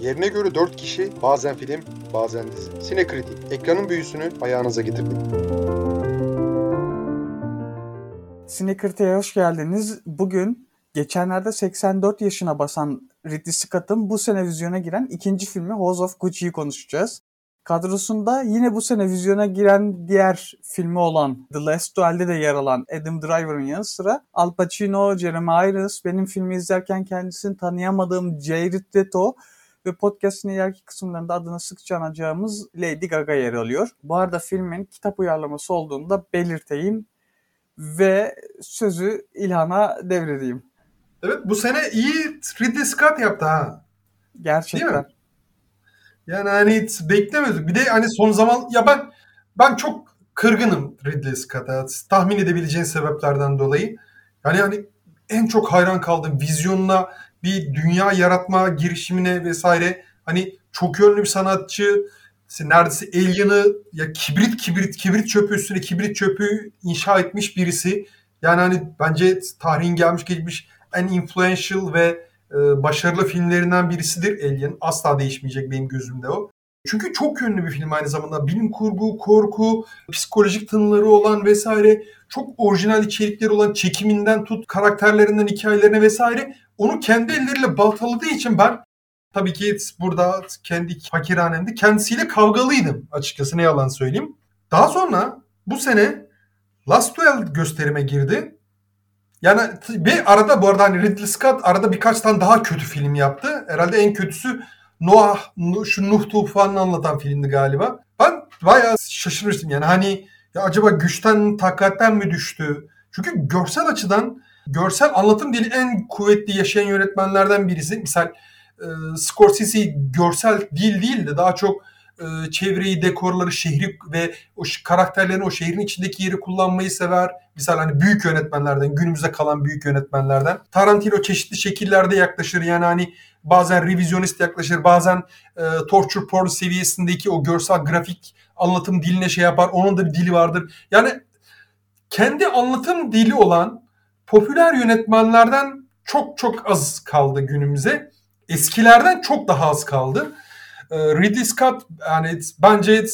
Yerine göre 4 kişi, bazen film, bazen dizi. Sinekritik, ekranın büyüsünü ayağınıza getirdik. Sinekritik'e hoş geldiniz. Bugün geçenlerde 84 yaşına basan Ridley Scott'ın bu sene vizyona giren ikinci filmi House of Gucci'yi konuşacağız. Kadrosunda yine bu sene vizyona giren diğer filmi olan The Last Duel'de de yer alan Adam Driver'ın yanı sıra Al Pacino, Jeremy Irons, benim filmi izlerken kendisini tanıyamadığım Jared Leto ve podcast'ın ileriki kısımlarında adını sıkça anacağımız Lady Gaga yer alıyor. Bu arada filmin kitap uyarlaması olduğunu da belirteyim ve sözü İlhan'a devredeyim. Evet bu sene iyi Ridley Scott yaptı ha. Gerçekten. Yani hani hiç beklemiyorduk. Bir de hani son zaman ya ben ben çok kırgınım Ridley Scott'a. Tahmin edebileceğin sebeplerden dolayı. Yani hani en çok hayran kaldığım vizyonuna, bir dünya yaratma girişimine vesaire. Hani çok yönlü bir sanatçı. Neredeyse Alien'ı ya kibrit kibrit kibrit çöpü üstüne kibrit çöpü inşa etmiş birisi. Yani hani bence tarihin gelmiş geçmiş en influential ve e, başarılı filmlerinden birisidir Alien. Asla değişmeyecek benim gözümde o. Çünkü çok yönlü bir film aynı zamanda. Bilim kurgu, korku, psikolojik tınıları olan vesaire çok orijinal içerikleri olan çekiminden tut, karakterlerinden hikayelerine vesaire onu kendi elleriyle baltaladığı için ben tabii ki burada kendi fakirhanemde kendisiyle kavgalıydım açıkçası ne yalan söyleyeyim. Daha sonra bu sene Last Duel gösterime girdi. Yani bir arada bu arada hani Ridley Scott arada birkaç tane daha kötü film yaptı. Herhalde en kötüsü Noah, şu Nuh tufanını anlatan filmdi galiba. Ben bayağı şaşırmıştım yani hani ya acaba güçten, takatten mi düştü? Çünkü görsel açıdan, görsel anlatım dili en kuvvetli yaşayan yönetmenlerden birisi. Misal e, Scorsese görsel dil değil de daha çok e, çevreyi, dekorları, şehri ve o karakterlerin o şehrin içindeki yeri kullanmayı sever. Misal hani büyük yönetmenlerden, günümüze kalan büyük yönetmenlerden. Tarantino çeşitli şekillerde yaklaşır. Yani hani bazen revizyonist yaklaşır, bazen e, torture porn seviyesindeki o görsel grafik anlatım diline şey yapar. Onun da bir dili vardır. Yani kendi anlatım dili olan popüler yönetmenlerden çok çok az kaldı günümüze. Eskilerden çok daha az kaldı. Ee, Ridley Scott yani bence e,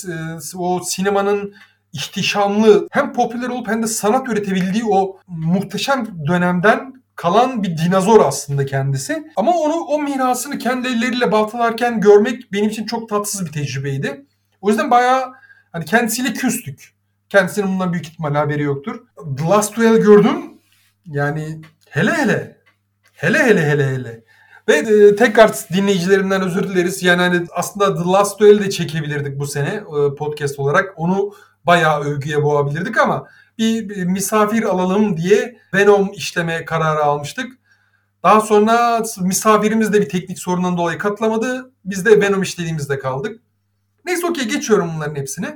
o sinemanın ihtişamlı hem popüler olup hem de sanat üretebildiği o muhteşem dönemden kalan bir dinozor aslında kendisi. Ama onu o mirasını kendi elleriyle baltalarken görmek benim için çok tatsız bir tecrübeydi. O yüzden bayağı hani kendisiyle küstük. Kendisinin bundan büyük ihtimal haberi yoktur. The Last Duel gördüm. Yani hele hele. Hele hele hele hele. Ve e, tekrar dinleyicilerimden özür dileriz. Yani hani aslında The Last Duel'i de çekebilirdik bu sene e, podcast olarak. Onu bayağı övgüye boğabilirdik ama bir, bir misafir alalım diye Venom işleme kararı almıştık. Daha sonra misafirimiz de bir teknik sorundan dolayı katılamadı. Biz de Venom işlediğimizde kaldık. Neyse okey geçiyorum bunların hepsini.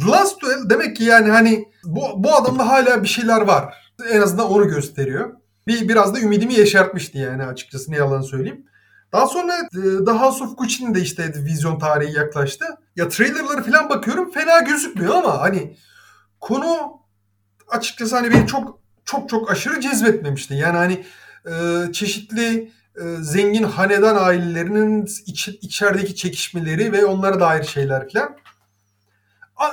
The Last Duel demek ki yani hani bu, bu adamda hala bir şeyler var. En azından onu gösteriyor bir biraz da ümidimi yeşertmişti yani açıkçası ne yalan söyleyeyim. Daha sonra e, The House of Gucci'nin de işte vizyon tarihi yaklaştı. Ya trailerları falan bakıyorum fena gözükmüyor ama hani konu açıkçası hani beni çok çok çok aşırı cezbetmemişti. Yani hani e, çeşitli e, zengin hanedan ailelerinin iç, içerideki çekişmeleri ve onlara dair şeyler falan.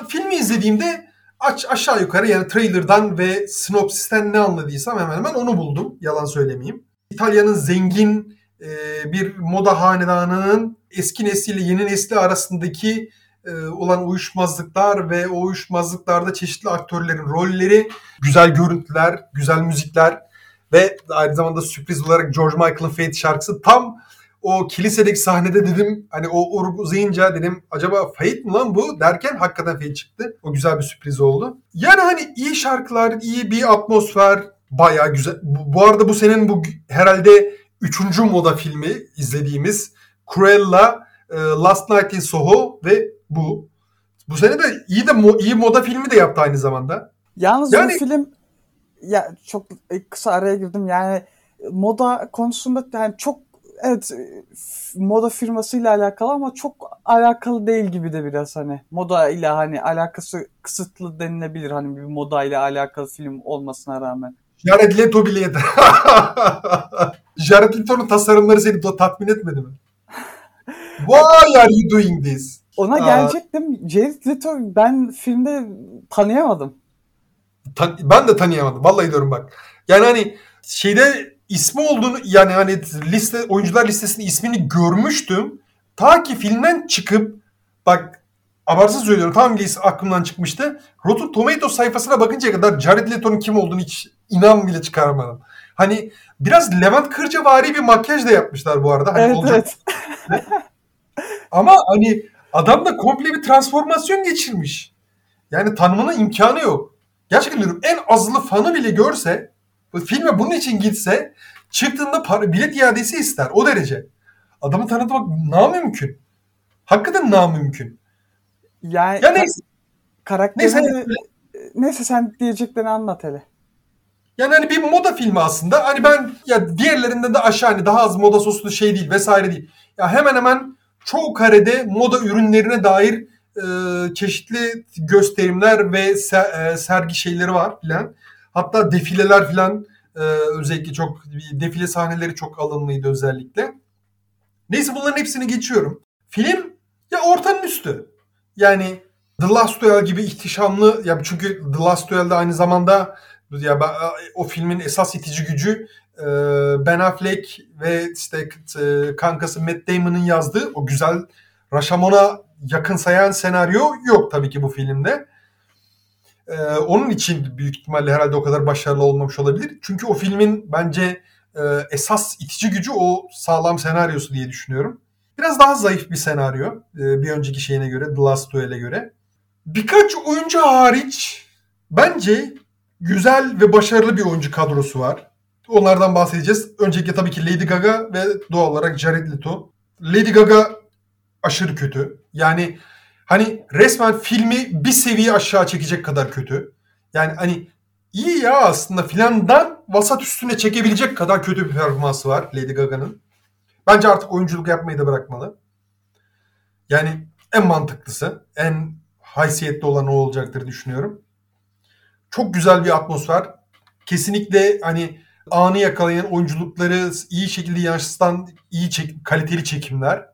Filmi izlediğimde aç aşağı yukarı yani trailer'dan ve sinopsisten ne anladıysam hemen hemen onu buldum. Yalan söylemeyeyim. İtalya'nın zengin e, bir moda hanedanının eski nesliyle yeni nesli arasındaki e, olan uyuşmazlıklar ve o uyuşmazlıklarda çeşitli aktörlerin rolleri, güzel görüntüler, güzel müzikler ve aynı zamanda sürpriz olarak George Michael'ın Fate şarkısı tam o kilisedeki sahnede dedim hani o uruk uzayınca dedim acaba Fate mi lan bu derken hakikaten Fate çıktı. O güzel bir sürpriz oldu. Yani hani iyi şarkılar, iyi bir atmosfer bayağı güzel. Bu, bu arada bu senin bu herhalde üçüncü moda filmi izlediğimiz Cruella, e, Last Night in Soho ve bu. Bu sene de iyi de mo, iyi moda filmi de yaptı aynı zamanda. Yalnız yani, bu film ya çok kısa araya girdim yani moda konusunda yani çok evet moda firmasıyla alakalı ama çok alakalı değil gibi de biraz hani moda ile hani alakası kısıtlı denilebilir hani bir moda ile alakalı film olmasına rağmen. Jared Leto bile Jared Leto'nun tasarımları seni tatmin etmedi mi? Why are you doing this? Ona Aa. gelecektim. Jared Leto ben filmde tanıyamadım. Ta- ben de tanıyamadım. Vallahi diyorum bak. Yani hani şeyde ismi olduğunu yani hani liste oyuncular listesinde ismini görmüştüm. Ta ki filmden çıkıp bak abartsız söylüyorum tam bile aklımdan çıkmıştı. Rotten Tomatoes sayfasına bakıncaya kadar Jared Leto'nun kim olduğunu hiç inan bile çıkarmadım. Hani biraz Levent Kırcavari bir makyaj da yapmışlar bu arada. Hani evet olacak. evet. Ama hani adam da komple bir transformasyon geçirmiş. Yani tanımına imkanı yok. Gerçekten diyorum en azılı fanı bile görse filme bunun için gitse çıktığında para, bilet iadesi ister o derece. Adamı tanıtmak namümkün. Hakikaten namümkün. Yani Ya neyse. karakterini Neyse. neyse sen diyeceklerini anlat hele. Yani hani bir moda filmi aslında. Hani ben ya diğerlerinden de aşağı hani daha az moda soslu şey değil vesaire değil. Ya hemen hemen çoğu karede moda ürünlerine dair e, çeşitli gösterimler ve se- e, sergi şeyleri var filan. Hatta defileler filan e, özellikle çok defile sahneleri çok alınlıydı özellikle. Neyse bunların hepsini geçiyorum. Film ya ortanın üstü. Yani The Last Duel gibi ihtişamlı ya çünkü The Last Duel'de aynı zamanda ya o filmin esas itici gücü e, Ben Affleck ve işte e, kankası Matt Damon'ın yazdığı o güzel Rashamon'a yakın sayan senaryo yok tabii ki bu filmde. E, onun için büyük ihtimalle herhalde o kadar başarılı olmamış olabilir. Çünkü o filmin bence e, esas itici gücü o sağlam senaryosu diye düşünüyorum. Biraz daha zayıf bir senaryo e, bir önceki şeyine göre, The Last Duel'e göre. Birkaç oyuncu hariç bence güzel ve başarılı bir oyuncu kadrosu var. Onlardan bahsedeceğiz. Öncelikle tabii ki Lady Gaga ve doğal olarak Jared Leto. Lady Gaga aşırı kötü. Yani hani resmen filmi bir seviye aşağı çekecek kadar kötü. Yani hani iyi ya aslında filandan vasat üstüne çekebilecek kadar kötü bir performansı var Lady Gaga'nın. Bence artık oyunculuk yapmayı da bırakmalı. Yani en mantıklısı, en haysiyetli olan o olacaktır düşünüyorum. Çok güzel bir atmosfer. Kesinlikle hani anı yakalayan oyunculukları iyi şekilde yansıtan iyi çek, kaliteli çekimler.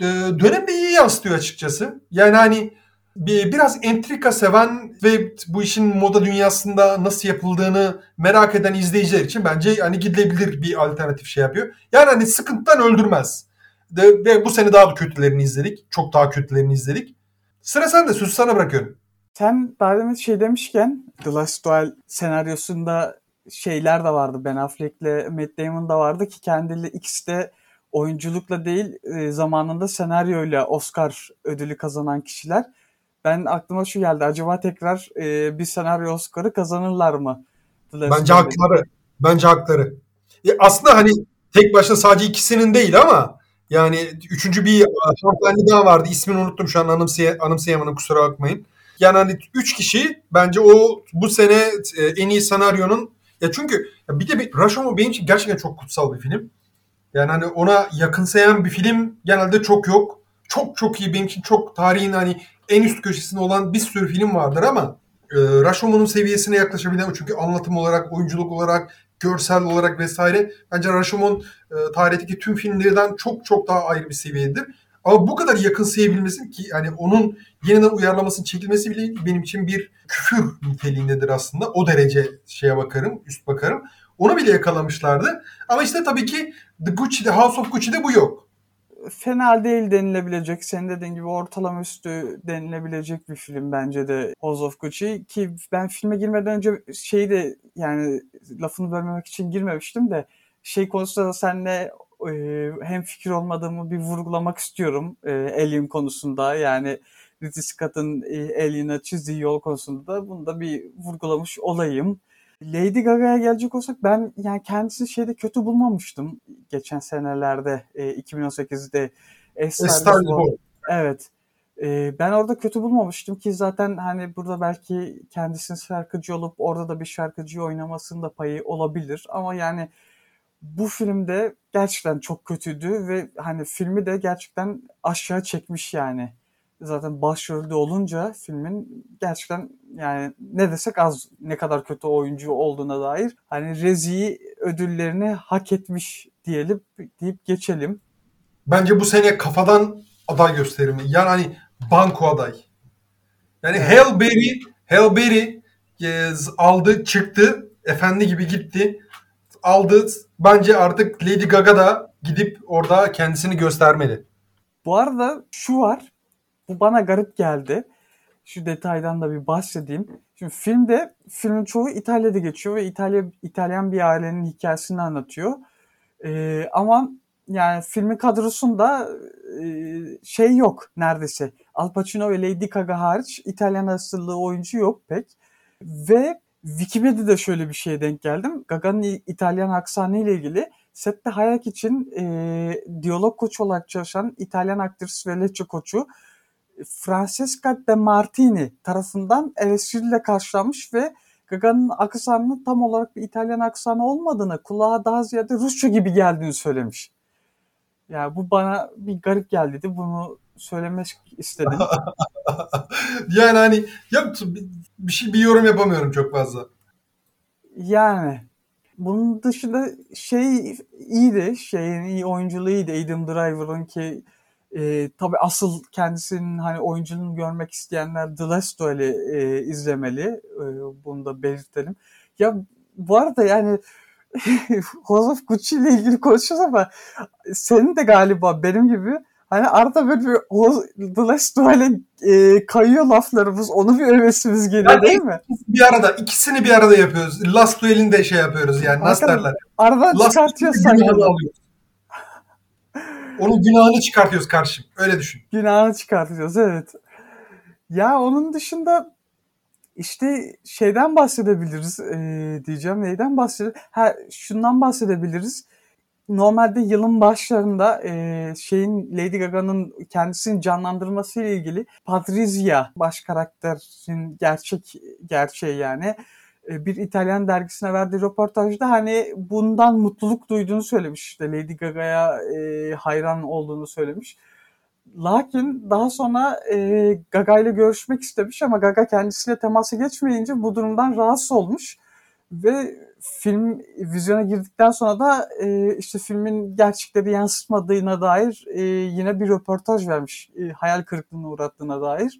Ee, dönemde iyi yansıtıyor açıkçası. Yani hani bir, biraz entrika seven ve bu işin moda dünyasında nasıl yapıldığını merak eden izleyiciler için bence hani gidilebilir bir alternatif şey yapıyor. Yani hani sıkıntıdan öldürmez. De, ve bu sene daha da kötülerini izledik. Çok daha kötülerini izledik. Sıra sende sözü sana bırakıyorum. Sen daha demin şey demişken The Last Duel senaryosunda şeyler de vardı. Ben Affleck'le Matt Damon da vardı ki kendileri ikisi de oyunculukla değil e, zamanında senaryoyla Oscar ödülü kazanan kişiler. Ben aklıma şu geldi. Acaba tekrar e, bir senaryo Oscar'ı kazanırlar mı? The Bence hakları. Bence hakları. E, aslında hani tek başına sadece ikisinin değil ama yani üçüncü bir hanımefendi daha vardı. İsmini unuttum şu an anımsay anımsayamadım kusura bakmayın. Yani hani üç kişi bence o bu sene e, en iyi senaryonun ya çünkü ya bir de bir Rashomon benim için gerçekten çok kutsal bir film. Yani hani ona yakınsayan bir film genelde çok yok. Çok çok iyi benim için çok tarihin hani en üst köşesinde olan bir sürü film vardır ama e, Rashomon'un seviyesine yaklaşabilen çünkü anlatım olarak, oyunculuk olarak, görsel olarak vesaire bence Rashomon e, tarihteki tüm filmlerden çok çok daha ayrı bir seviyedir. Ama bu kadar yakınsayabilmesi ki yani onun yeniden uyarlamasının çekilmesi bile benim için bir küfür niteliğindedir aslında. O derece şeye bakarım, üst bakarım. Onu bile yakalamışlardı. Ama işte tabii ki The Gucci'de, House of Gucci'de bu yok. fena değil denilebilecek. Senin dediğin gibi ortalama üstü denilebilecek bir film bence de House of Gucci. Ki ben filme girmeden önce şeyi de yani lafını bölmemek için girmemiştim de şey konusunda da seninle e, hem fikir olmadığımı bir vurgulamak istiyorum e, Alien konusunda. Yani Ridley Scott'ın e, Alien'a çizdiği yol konusunda da bunu da bir vurgulamış olayım. Lady Gaga'ya gelecek olsak ben yani kendisini şeyde kötü bulmamıştım geçen senelerde e, 2018'de A Star A is Star is Born. Born. Evet. E, ben orada kötü bulmamıştım ki zaten hani burada belki kendisinin şarkıcı olup orada da bir şarkıcı oynamasının da payı olabilir ama yani bu filmde gerçekten çok kötüydü ve hani filmi de gerçekten aşağı çekmiş yani. Zaten başrolde olunca filmin gerçekten yani ne desek az ne kadar kötü oyuncu olduğuna dair hani Rezi ödüllerini hak etmiş diyelim deyip geçelim. bence bu sene kafadan aday gösterimi. Yani hani banko aday. Yani. Halle Berry, Halle Berry e, aldı çıktı. Efendi gibi gitti. Aldı. Bence artık Lady Gaga da gidip orada kendisini göstermeli. Bu arada şu var. Bu bana garip geldi. Şu detaydan da bir bahsedeyim. Şimdi filmde filmin çoğu İtalya'da geçiyor ve İtalya İtalyan bir ailenin hikayesini anlatıyor. Ee, ama yani filmin kadrosunda e, şey yok neredeyse. Al Pacino ve Lady Gaga hariç İtalyan asıllı oyuncu yok pek. Ve Wikipedia'da şöyle bir şeye denk geldim. Gaga'nın İtalyan aksanı ile ilgili sette Hayek için e, diyalog koçu olarak çalışan İtalyan aktris ve Lecce koçu Francesca De Martini tarafından eleştiriyle karşılanmış ve Gaga'nın aksanının tam olarak bir İtalyan aksanı olmadığını, kulağa daha ziyade Rusça gibi geldiğini söylemiş. Yani bu bana bir garip geldiydi. Bunu söylemek istedim. yani hani ya, bir şey bir yorum yapamıyorum çok fazla. Yani bunun dışında şey iyiydi. Şeyin iyi oyunculuğu iyiydi. Adam Driver'ın ki e, tabii asıl kendisinin hani oyunculuğunu görmek isteyenler The Last Duel'i e, izlemeli. E, bunu da belirtelim. Ya bu arada yani of Gucci ile ilgili konuşuyoruz ama senin de galiba benim gibi hani arada böyle bir The Last Duel'e e, kayıyor laflarımız. Onu bir övesimiz geliyor Yani değil mi? Bir arada ikisini bir arada yapıyoruz. Last Duel'in de şey yapıyoruz yani nasıl derler. Aradan Last çıkartıyor Duel'in sanki. Onun günahını çıkartıyoruz karşım. Öyle düşün. Günahını çıkartıyoruz evet. Ya onun dışında işte şeyden bahsedebiliriz ee, diyeceğim. Neyden bahsedebiliriz? Ha şundan bahsedebiliriz. Normalde yılın başlarında ee, şeyin Lady Gaga'nın kendisini canlandırması ile ilgili Patrizia baş karakterin gerçek gerçeği yani e, bir İtalyan dergisine verdiği röportajda hani bundan mutluluk duyduğunu söylemiş. İşte Lady Gaga'ya e, hayran olduğunu söylemiş. Lakin daha sonra e, Gaga ile görüşmek istemiş ama Gaga kendisiyle temasa geçmeyince bu durumdan rahatsız olmuş. Ve film vizyona girdikten sonra da e, işte filmin gerçekleri yansıtmadığına dair e, yine bir röportaj vermiş. E, hayal kırıklığına uğrattığına dair. E,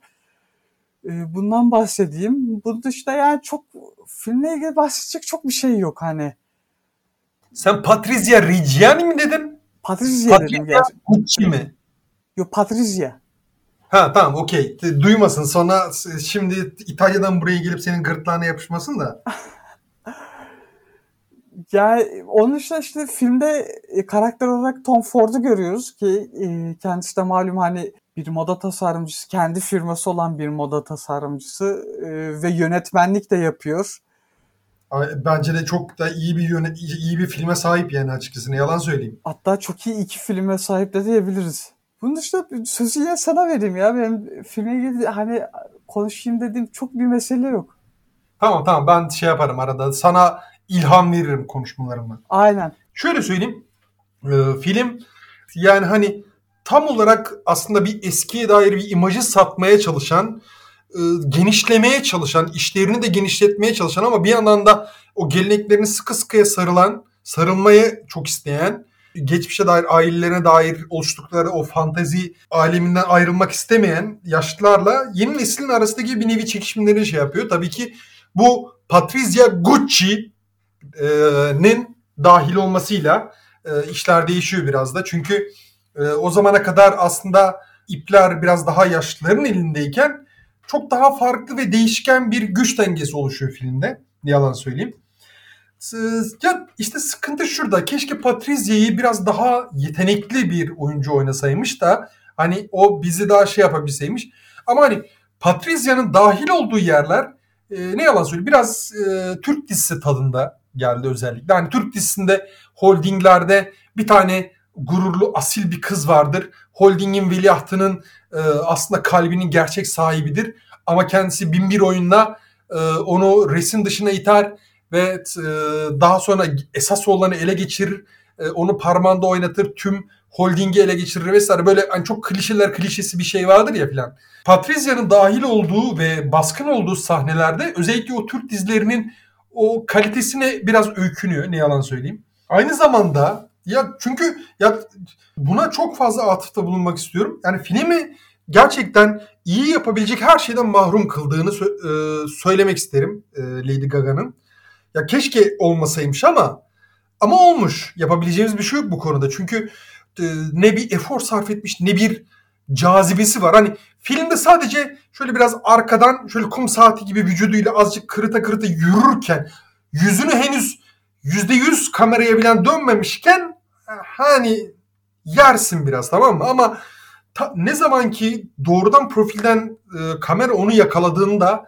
bundan bahsedeyim. Bunun dışında yani çok filmle ilgili bahsedecek çok bir şey yok hani. Sen Patrizia Reggiani mi dedin? Patrizia dedim gerçekten. Gucci mi? Yok Patrizia. Ha tamam okey. Duymasın sonra şimdi İtalya'dan buraya gelip senin gırtlağına yapışmasın da. Yani onun dışında işte filmde e, karakter olarak Tom Ford'u görüyoruz ki e, kendisi de malum hani bir moda tasarımcısı, kendi firması olan bir moda tasarımcısı e, ve yönetmenlik de yapıyor. Bence de çok da iyi bir yöne, iyi iyi bir filme sahip yani açıkçası. Ne yalan söyleyeyim. Hatta çok iyi iki filme sahip de diyebiliriz. Bunun dışında sözü yine sana vereyim ya. Benim filme ilgili hani konuşayım dediğim çok bir mesele yok. Tamam tamam ben şey yaparım arada. Sana ilham veririm konuşmalarımla. Aynen. Şöyle söyleyeyim. Ee, film yani hani tam olarak aslında bir eskiye dair bir imajı satmaya çalışan, e, genişlemeye çalışan, işlerini de genişletmeye çalışan ama bir yandan da o geleneklerini sıkı sıkıya sarılan, sarılmaya çok isteyen, geçmişe dair, ailelerine dair oluşturdukları o fantezi aleminden ayrılmak istemeyen yaşlılarla yeni neslin arasındaki bir nevi çekişimleri şey yapıyor. Tabii ki bu Patrizia Gucci'nin dahil olmasıyla e, işler değişiyor biraz da. Çünkü e, o zamana kadar aslında ipler biraz daha yaşlıların elindeyken çok daha farklı ve değişken bir güç dengesi oluşuyor filmde. Yalan söyleyeyim. Ya işte sıkıntı şurada. Keşke Patrizia'yı biraz daha yetenekli bir oyuncu oynasaymış da hani o bizi daha şey yapabilseymiş. Ama hani Patrizia'nın dahil olduğu yerler e, ne yalan söyleyeyim biraz e, Türk dizisi tadında geldi özellikle. Hani Türk dizisinde holdinglerde bir tane gururlu asil bir kız vardır. Holdingin veliahtının e, aslında kalbinin gerçek sahibidir. Ama kendisi bin bir oyunla e, onu resim dışına iter ve e, daha sonra esas olanı ele geçirir. E, onu parmağında oynatır. Tüm holdingi ele geçirir vesaire. Böyle hani çok klişeler klişesi bir şey vardır ya filan. Patrizia'nın dahil olduğu ve baskın olduğu sahnelerde özellikle o Türk dizilerinin o kalitesine biraz öykünüyor ne yalan söyleyeyim. Aynı zamanda Ya çünkü ya buna çok fazla atıfta bulunmak istiyorum. Yani filmi gerçekten iyi yapabilecek her şeyden mahrum kıldığını sö- e, söylemek isterim e, Lady Gaga'nın. Ya keşke olmasaymış ama ama olmuş. Yapabileceğimiz bir şey yok bu konuda. Çünkü e, ne bir efor sarf etmiş ne bir cazibesi var. Hani filmde sadece şöyle biraz arkadan şöyle kum saati gibi vücuduyla azıcık kırıta kırıta yürürken yüzünü henüz yüzde yüz kameraya bilen dönmemişken hani yersin biraz tamam mı? Ama ta, ne zaman ki doğrudan profilden e, kamera onu yakaladığında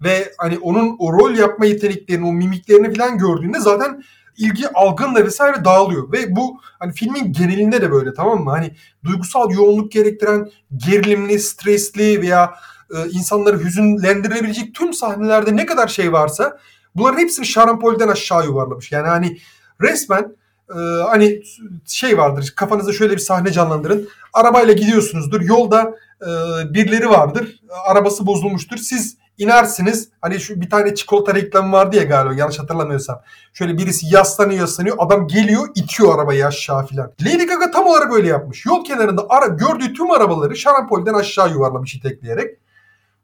ve hani onun o rol yapma yeteneklerini, o mimiklerini falan gördüğünde zaten ilgi algınla vesaire dağılıyor. Ve bu hani filmin genelinde de böyle tamam mı? Hani duygusal yoğunluk gerektiren gerilimli, stresli veya e, insanları hüzünlendirebilecek tüm sahnelerde ne kadar şey varsa bunların hepsini şarampolden aşağı yuvarlamış. Yani hani resmen e, hani şey vardır kafanızda şöyle bir sahne canlandırın. Arabayla gidiyorsunuzdur. Yolda e, birileri vardır. Arabası bozulmuştur. Siz inersiniz. Hani şu bir tane çikolata reklamı vardı ya galiba yanlış hatırlamıyorsam. Şöyle birisi yaslanıyor yaslanıyor. Adam geliyor itiyor arabayı aşağı filan. Lady Gaga tam olarak öyle yapmış. Yol kenarında ara, gördüğü tüm arabaları şarampolden aşağı yuvarlamış itekleyerek.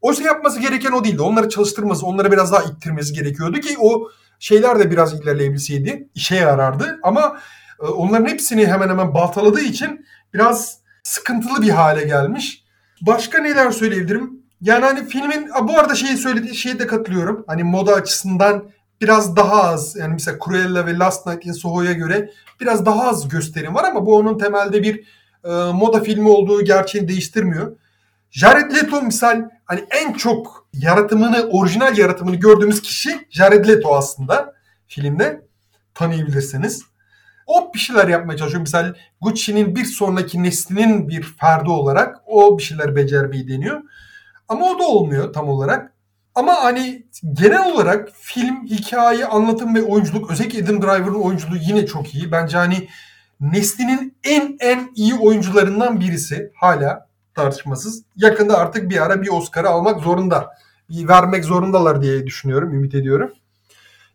Oysa yapması gereken o değildi. Onları çalıştırması, onları biraz daha ittirmesi gerekiyordu ki o şeyler de biraz ilerleyebilseydi işe yarardı. Ama e, onların hepsini hemen hemen baltaladığı için biraz sıkıntılı bir hale gelmiş. Başka neler söyleyebilirim? Yani hani filmin bu arada şeyi söylediği şeye de katılıyorum. Hani moda açısından biraz daha az yani mesela Cruella ve Last Night in Soho'ya göre biraz daha az gösterim var ama bu onun temelde bir e, moda filmi olduğu gerçeğini değiştirmiyor. Jared Leto misal hani en çok yaratımını, orijinal yaratımını gördüğümüz kişi Jared Leto aslında filmde tanıyabilirsiniz. O bir şeyler yapmaya çalışıyor. Misal Gucci'nin bir sonraki neslinin bir ferdi olarak o bir şeyler becermeyi deniyor. Ama o da olmuyor tam olarak. Ama hani genel olarak film, hikaye, anlatım ve oyunculuk özellikle Adam Driver'ın oyunculuğu yine çok iyi. Bence hani neslinin en en iyi oyuncularından birisi hala tartışmasız. Yakında artık bir ara bir Oscar'ı almak zorunda. Bir vermek zorundalar diye düşünüyorum, ümit ediyorum.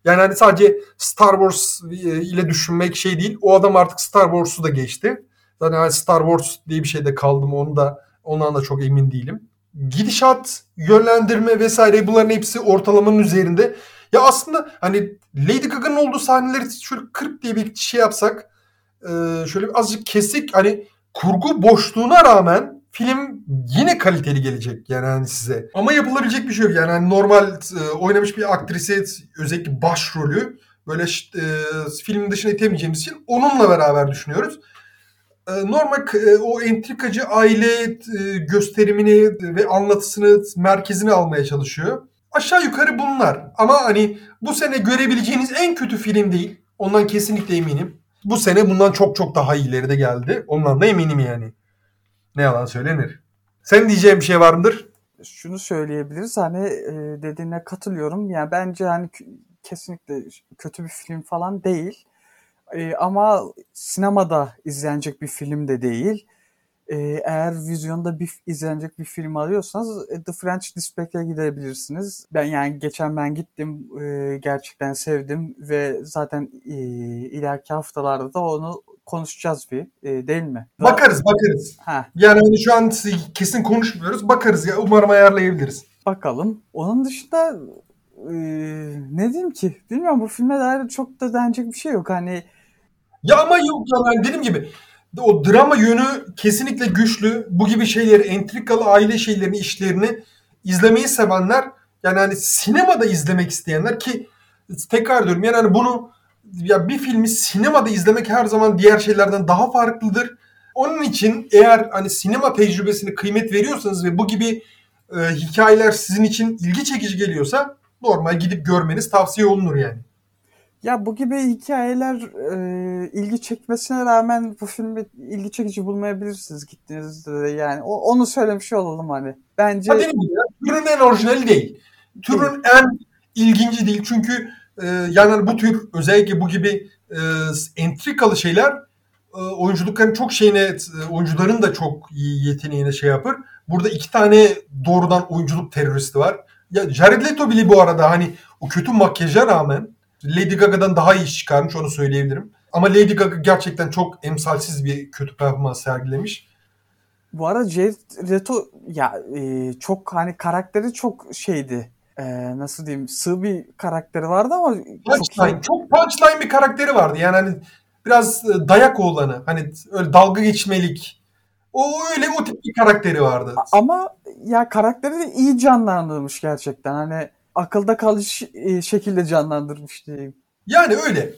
Yani hani sadece Star Wars e, ile düşünmek şey değil. O adam artık Star Wars'u da geçti. Zaten hani Star Wars diye bir şeyde kaldım onu da ondan da çok emin değilim gidişat, yönlendirme vesaire bunların hepsi ortalamanın üzerinde. Ya aslında hani Lady Gaga'nın olduğu sahneleri şöyle 40 diye bir şey yapsak e, şöyle azıcık kesik hani kurgu boşluğuna rağmen film yine kaliteli gelecek yani hani size. Ama yapılabilecek bir şey yok. Yani hani normal e, oynamış bir aktrisi özellikle başrolü böyle e, filmin dışına itemeyeceğimiz için onunla beraber düşünüyoruz. Ee, normal e, o entrikacı aile e, gösterimini ve anlatısını merkezine almaya çalışıyor. Aşağı yukarı bunlar. Ama hani bu sene görebileceğiniz en kötü film değil. Ondan kesinlikle eminim. Bu sene bundan çok çok daha iyileri de geldi. Ondan da eminim yani. Ne yalan söylenir. Sen diyeceğin bir şey var mıdır? Şunu söyleyebiliriz. Hani e, dediğine katılıyorum. Yani bence hani kesinlikle kötü bir film falan değil. E, ama sinemada izlenecek bir film de değil. E, eğer vizyonda bir izlenecek bir film arıyorsanız The French Dispatch'e gidebilirsiniz. Ben yani geçen ben gittim gerçekten sevdim ve zaten ileriki haftalarda da onu konuşacağız bir e, değil mi? Bakarız bakarız. Ha. Yani hani şu an kesin konuşmuyoruz. Bakarız ya umarım ayarlayabiliriz. Bakalım. Onun dışında e, ne diyeyim ki? Bilmiyorum bu filme dair çok da denecek bir şey yok. Hani ya ama yok ya ben dediğim gibi o drama yönü kesinlikle güçlü. Bu gibi şeyleri, entrikalı aile şeylerini, işlerini izlemeyi sevenler yani hani sinemada izlemek isteyenler ki tekrar diyorum yani hani bunu ya bir filmi sinemada izlemek her zaman diğer şeylerden daha farklıdır. Onun için eğer hani sinema tecrübesini kıymet veriyorsanız ve bu gibi e, hikayeler sizin için ilgi çekici geliyorsa normal gidip görmeniz tavsiye olunur yani. Ya bu gibi hikayeler e, ilgi çekmesine rağmen bu filmi ilgi çekici bulmayabilirsiniz gittiğinizde de yani. O, onu söylemiş olalım hani. Bence... Ha, benim ya, türün en orijinali değil. Türün en ilginci değil. Çünkü e, yani bu tür özellikle bu gibi e, entrikalı şeyler e, oyunculukların çok şeyine e, oyuncuların da çok yeteneğine şey yapar. Burada iki tane doğrudan oyunculuk teröristi var. Ya Jared Leto bile bu arada hani o kötü makyaja rağmen Lady Gaga'dan daha iyi çıkarmış onu söyleyebilirim. Ama Lady Gaga gerçekten çok emsalsiz bir kötü performans sergilemiş. Bu arada Jared Leto ya e, çok hani karakteri çok şeydi. E, nasıl diyeyim sığ bir karakteri vardı ama çok Punchline, çok punchline bir karakteri vardı. Yani hani biraz e, dayak oğlanı. Hani öyle dalga geçmelik. O öyle o tip bir karakteri vardı. ama ya karakteri de iyi canlandırmış gerçekten. Hani akılda kalış e, şekilde canlandırmış diyeyim. Yani öyle.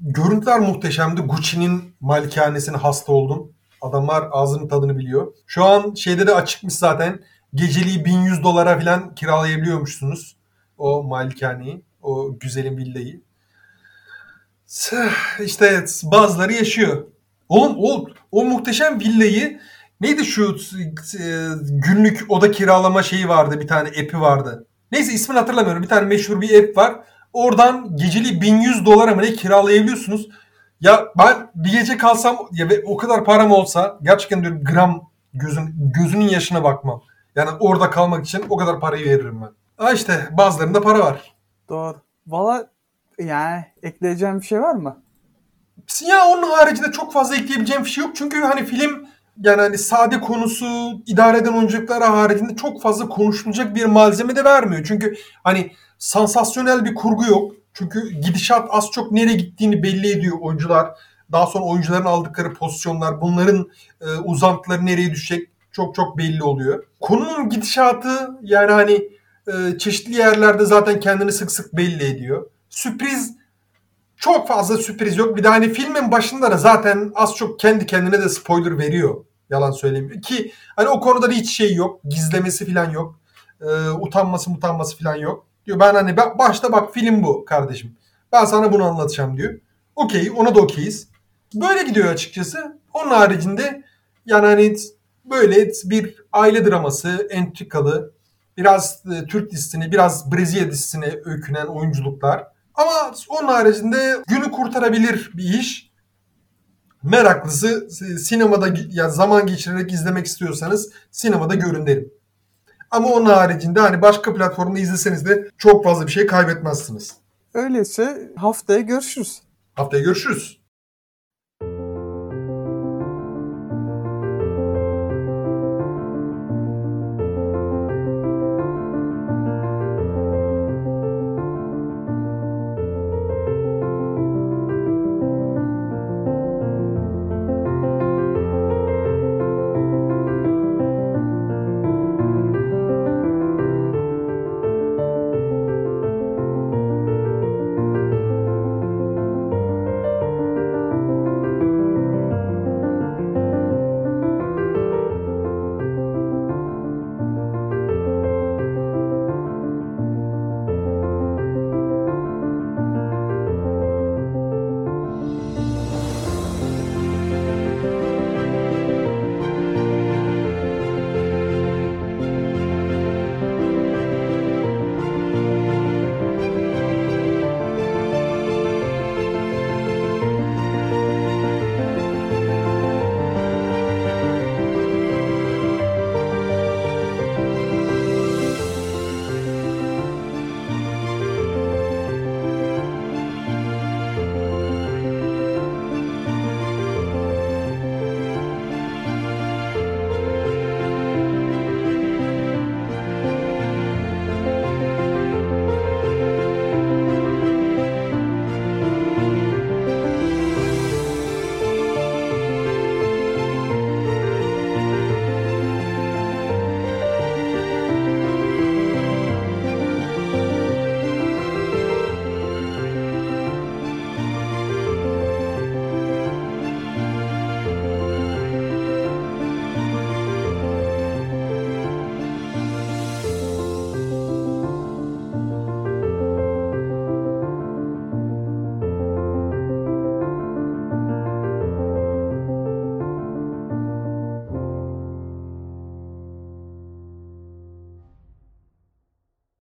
Görüntüler muhteşemdi. Gucci'nin malikanesine hasta oldum. Adamlar ağzının tadını biliyor. Şu an şeyde de açıkmış zaten. Geceliği 1100 dolara falan kiralayabiliyormuşsunuz. O malikaneyi. O güzelim villayı. İşte bazıları yaşıyor. Oğlum o, o muhteşem villayı neydi şu e, günlük oda kiralama şeyi vardı bir tane app'i vardı. Neyse ismini hatırlamıyorum. Bir tane meşhur bir app var. Oradan geceli 1100 dolara mı ne kiralayabiliyorsunuz. Ya ben bir gece kalsam ya ve o kadar param olsa gerçekten diyorum gram gözün gözünün yaşına bakmam. Yani orada kalmak için o kadar parayı veririm ben. Ha işte bazılarında para var. Doğru. Valla yani ekleyeceğim bir şey var mı? Ya onun haricinde çok fazla ekleyebileceğim bir şey yok. Çünkü hani film yani hani sade konusu, idare eden oyunculuklar haricinde çok fazla konuşulacak bir malzeme de vermiyor. Çünkü hani sansasyonel bir kurgu yok. Çünkü gidişat az çok nereye gittiğini belli ediyor oyuncular. Daha sonra oyuncuların aldıkları pozisyonlar, bunların e, uzantıları nereye düşecek çok çok belli oluyor. Konunun gidişatı yani hani e, çeşitli yerlerde zaten kendini sık sık belli ediyor. Sürpriz çok fazla sürpriz yok. Bir de hani filmin başında da zaten az çok kendi kendine de spoiler veriyor. Yalan söyleyeyim. Ki hani o konuda da hiç şey yok. Gizlemesi falan yok. E, utanması utanması falan yok. Diyor ben hani başta bak film bu kardeşim. Ben sana bunu anlatacağım diyor. Okey ona da okeyiz. Böyle gidiyor açıkçası. Onun haricinde yani hani böyle bir aile draması, entrikalı, biraz e, Türk dizisine, biraz Brezilya dizisine öykünen oyunculuklar. Ama onun haricinde günü kurtarabilir bir iş. Meraklısı sinemada ya zaman geçirerek izlemek istiyorsanız sinemada görün derim. Ama onun haricinde hani başka platformda izleseniz de çok fazla bir şey kaybetmezsiniz. Öyleyse haftaya görüşürüz. Haftaya görüşürüz.